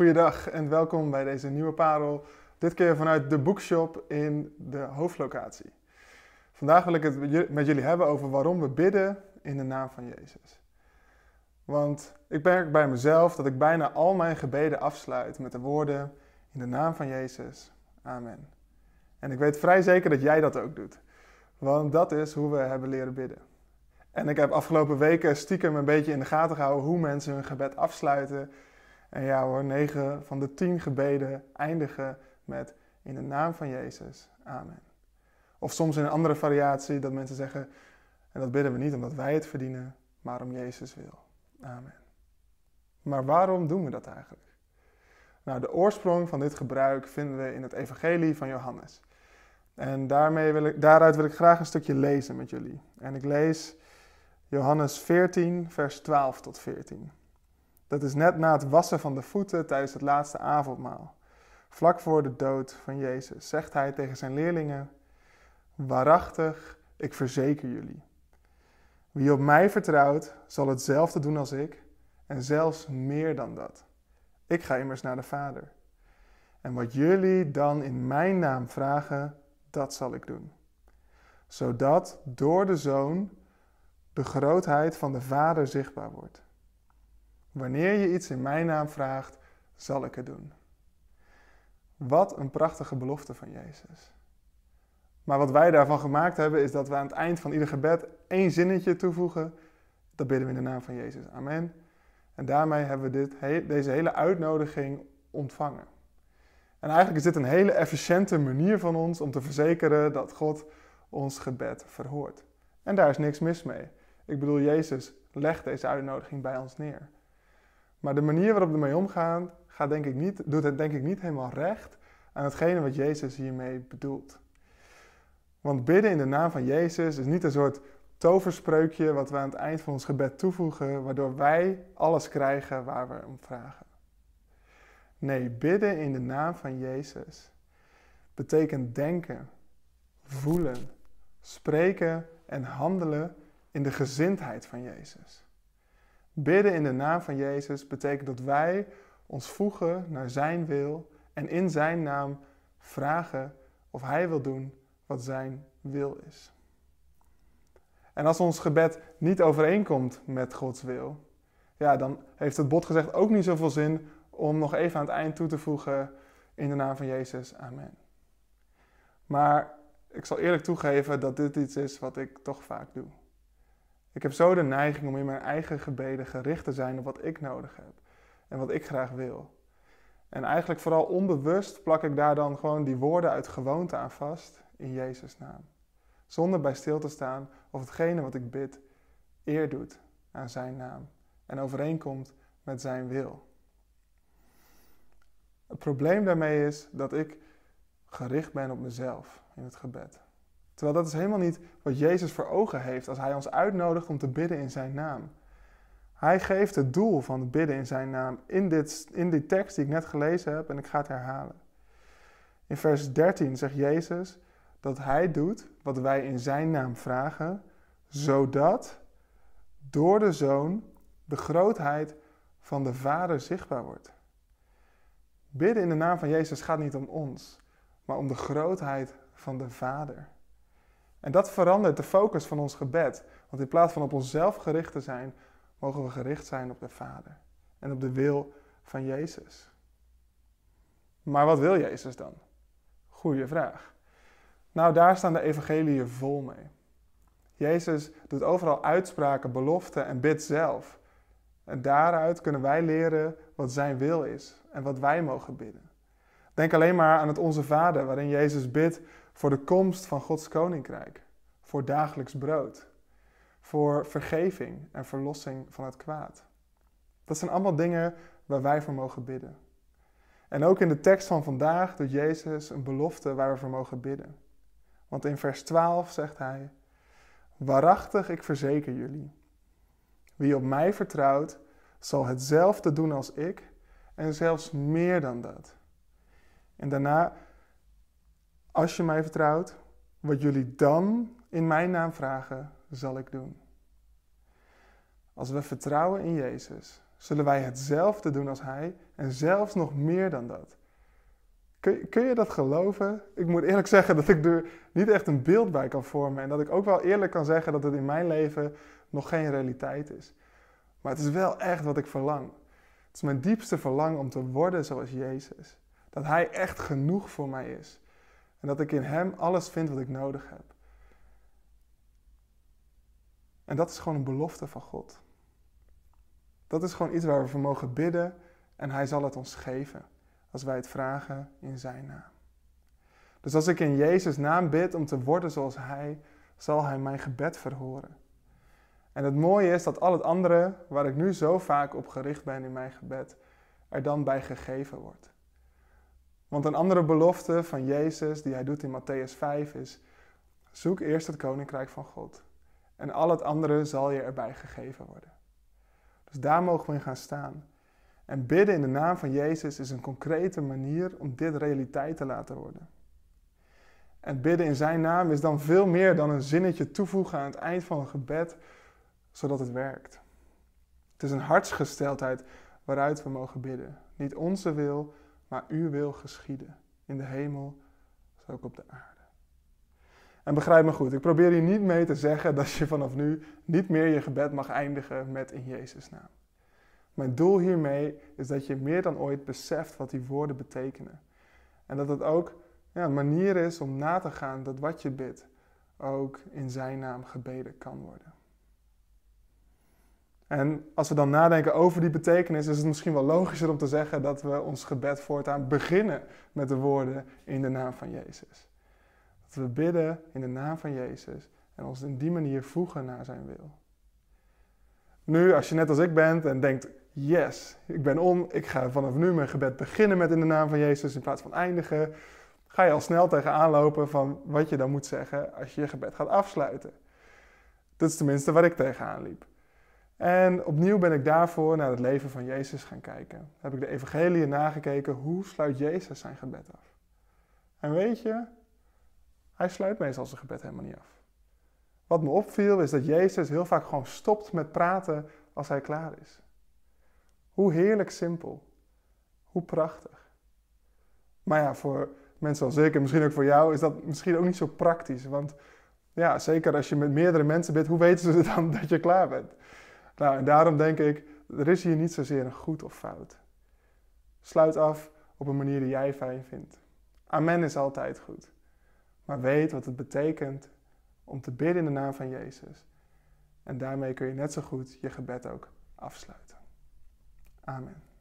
Goeiedag en welkom bij deze nieuwe parel. Dit keer vanuit de bookshop in de hoofdlocatie. Vandaag wil ik het met jullie hebben over waarom we bidden in de naam van Jezus. Want ik merk bij mezelf dat ik bijna al mijn gebeden afsluit met de woorden in de naam van Jezus. Amen. En ik weet vrij zeker dat jij dat ook doet. Want dat is hoe we hebben leren bidden. En ik heb afgelopen weken stiekem een beetje in de gaten gehouden hoe mensen hun gebed afsluiten. En ja hoor, 9 van de 10 gebeden eindigen met in de naam van Jezus. Amen. Of soms in een andere variatie dat mensen zeggen, en dat bidden we niet omdat wij het verdienen, maar om Jezus wil. Amen. Maar waarom doen we dat eigenlijk? Nou, de oorsprong van dit gebruik vinden we in het Evangelie van Johannes. En daarmee wil ik, daaruit wil ik graag een stukje lezen met jullie. En ik lees Johannes 14, vers 12 tot 14. Dat is net na het wassen van de voeten tijdens het laatste avondmaal. Vlak voor de dood van Jezus zegt hij tegen zijn leerlingen: Waarachtig, ik verzeker jullie. Wie op mij vertrouwt, zal hetzelfde doen als ik, en zelfs meer dan dat. Ik ga immers naar de Vader. En wat jullie dan in mijn naam vragen, dat zal ik doen. Zodat door de Zoon de grootheid van de Vader zichtbaar wordt. Wanneer je iets in mijn naam vraagt, zal ik het doen. Wat een prachtige belofte van Jezus. Maar wat wij daarvan gemaakt hebben, is dat we aan het eind van ieder gebed één zinnetje toevoegen. Dat bidden we in de naam van Jezus. Amen. En daarmee hebben we dit, deze hele uitnodiging ontvangen. En eigenlijk is dit een hele efficiënte manier van ons om te verzekeren dat God ons gebed verhoort. En daar is niks mis mee. Ik bedoel, Jezus legt deze uitnodiging bij ons neer. Maar de manier waarop we ermee omgaan, gaat denk ik niet, doet het denk ik niet helemaal recht aan hetgene wat Jezus hiermee bedoelt. Want bidden in de naam van Jezus is niet een soort toverspreukje wat we aan het eind van ons gebed toevoegen, waardoor wij alles krijgen waar we om vragen. Nee, bidden in de naam van Jezus betekent denken, voelen, spreken en handelen in de gezindheid van Jezus. Bidden in de naam van Jezus betekent dat wij ons voegen naar Zijn wil en in Zijn naam vragen of Hij wil doen wat Zijn wil is. En als ons gebed niet overeenkomt met Gods wil, ja, dan heeft het bot gezegd ook niet zoveel zin om nog even aan het eind toe te voegen in de naam van Jezus. Amen. Maar ik zal eerlijk toegeven dat dit iets is wat ik toch vaak doe. Ik heb zo de neiging om in mijn eigen gebeden gericht te zijn op wat ik nodig heb en wat ik graag wil. En eigenlijk vooral onbewust plak ik daar dan gewoon die woorden uit gewoonte aan vast in Jezus' naam. Zonder bij stil te staan of hetgene wat ik bid eer doet aan Zijn naam en overeenkomt met Zijn wil. Het probleem daarmee is dat ik gericht ben op mezelf in het gebed. Terwijl dat is helemaal niet wat Jezus voor ogen heeft als Hij ons uitnodigt om te bidden in Zijn naam. Hij geeft het doel van het bidden in Zijn naam in, dit, in die tekst die ik net gelezen heb en ik ga het herhalen. In vers 13 zegt Jezus dat Hij doet wat wij in Zijn naam vragen, zodat door de Zoon de grootheid van de Vader zichtbaar wordt. Bidden in de naam van Jezus gaat niet om ons, maar om de grootheid van de Vader. En dat verandert de focus van ons gebed. Want in plaats van op onszelf gericht te zijn, mogen we gericht zijn op de Vader en op de wil van Jezus. Maar wat wil Jezus dan? Goeie vraag. Nou, daar staan de evangeliën vol mee. Jezus doet overal uitspraken, beloften en bidt zelf. En daaruit kunnen wij leren wat zijn wil is en wat wij mogen bidden. Denk alleen maar aan het Onze Vader, waarin Jezus bidt voor de komst van Gods koninkrijk, voor dagelijks brood, voor vergeving en verlossing van het kwaad. Dat zijn allemaal dingen waar wij voor mogen bidden. En ook in de tekst van vandaag doet Jezus een belofte waar we voor mogen bidden. Want in vers 12 zegt hij: Waarachtig, ik verzeker jullie. Wie op mij vertrouwt, zal hetzelfde doen als ik en zelfs meer dan dat. En daarna als je mij vertrouwt, wat jullie dan in mijn naam vragen, zal ik doen. Als we vertrouwen in Jezus, zullen wij hetzelfde doen als Hij en zelfs nog meer dan dat. Kun, kun je dat geloven? Ik moet eerlijk zeggen dat ik er niet echt een beeld bij kan vormen en dat ik ook wel eerlijk kan zeggen dat het in mijn leven nog geen realiteit is. Maar het is wel echt wat ik verlang. Het is mijn diepste verlangen om te worden zoals Jezus. Dat Hij echt genoeg voor mij is. En dat ik in Hem alles vind wat ik nodig heb. En dat is gewoon een belofte van God. Dat is gewoon iets waar we voor mogen bidden en Hij zal het ons geven als wij het vragen in Zijn naam. Dus als ik in Jezus' naam bid om te worden zoals Hij, zal Hij mijn gebed verhoren. En het mooie is dat al het andere, waar ik nu zo vaak op gericht ben in mijn gebed, er dan bij gegeven wordt. Want een andere belofte van Jezus die hij doet in Matthäus 5 is: zoek eerst het koninkrijk van God. En al het andere zal je erbij gegeven worden. Dus daar mogen we in gaan staan. En bidden in de naam van Jezus is een concrete manier om dit realiteit te laten worden. En bidden in zijn naam is dan veel meer dan een zinnetje toevoegen aan het eind van een gebed zodat het werkt. Het is een hartsgesteldheid waaruit we mogen bidden. Niet onze wil, maar uw wil geschieden. In de hemel, zo ook op de aarde. En begrijp me goed, ik probeer hier niet mee te zeggen dat je vanaf nu niet meer je gebed mag eindigen met in Jezus' naam. Mijn doel hiermee is dat je meer dan ooit beseft wat die woorden betekenen. En dat het ook een manier is om na te gaan dat wat je bidt ook in zijn naam gebeden kan worden. En als we dan nadenken over die betekenis, is het misschien wel logischer om te zeggen dat we ons gebed voortaan beginnen met de woorden in de naam van Jezus. Dat we bidden in de naam van Jezus en ons in die manier voegen naar zijn wil. Nu, als je net als ik bent en denkt, yes, ik ben om, ik ga vanaf nu mijn gebed beginnen met in de naam van Jezus in plaats van eindigen, ga je al snel tegenaan lopen van wat je dan moet zeggen als je je gebed gaat afsluiten. Dat is tenminste waar ik tegenaan liep. En opnieuw ben ik daarvoor naar het leven van Jezus gaan kijken. Heb ik de evangelie nagekeken, hoe sluit Jezus zijn gebed af? En weet je, hij sluit meestal zijn gebed helemaal niet af. Wat me opviel is dat Jezus heel vaak gewoon stopt met praten als hij klaar is. Hoe heerlijk simpel. Hoe prachtig. Maar ja, voor mensen als ik en misschien ook voor jou is dat misschien ook niet zo praktisch. Want ja, zeker als je met meerdere mensen bent, hoe weten ze dan dat je klaar bent? Nou, en daarom denk ik, er is hier niet zozeer een goed of fout. Sluit af op een manier die jij fijn vindt. Amen is altijd goed. Maar weet wat het betekent om te bidden in de naam van Jezus. En daarmee kun je net zo goed je gebed ook afsluiten. Amen.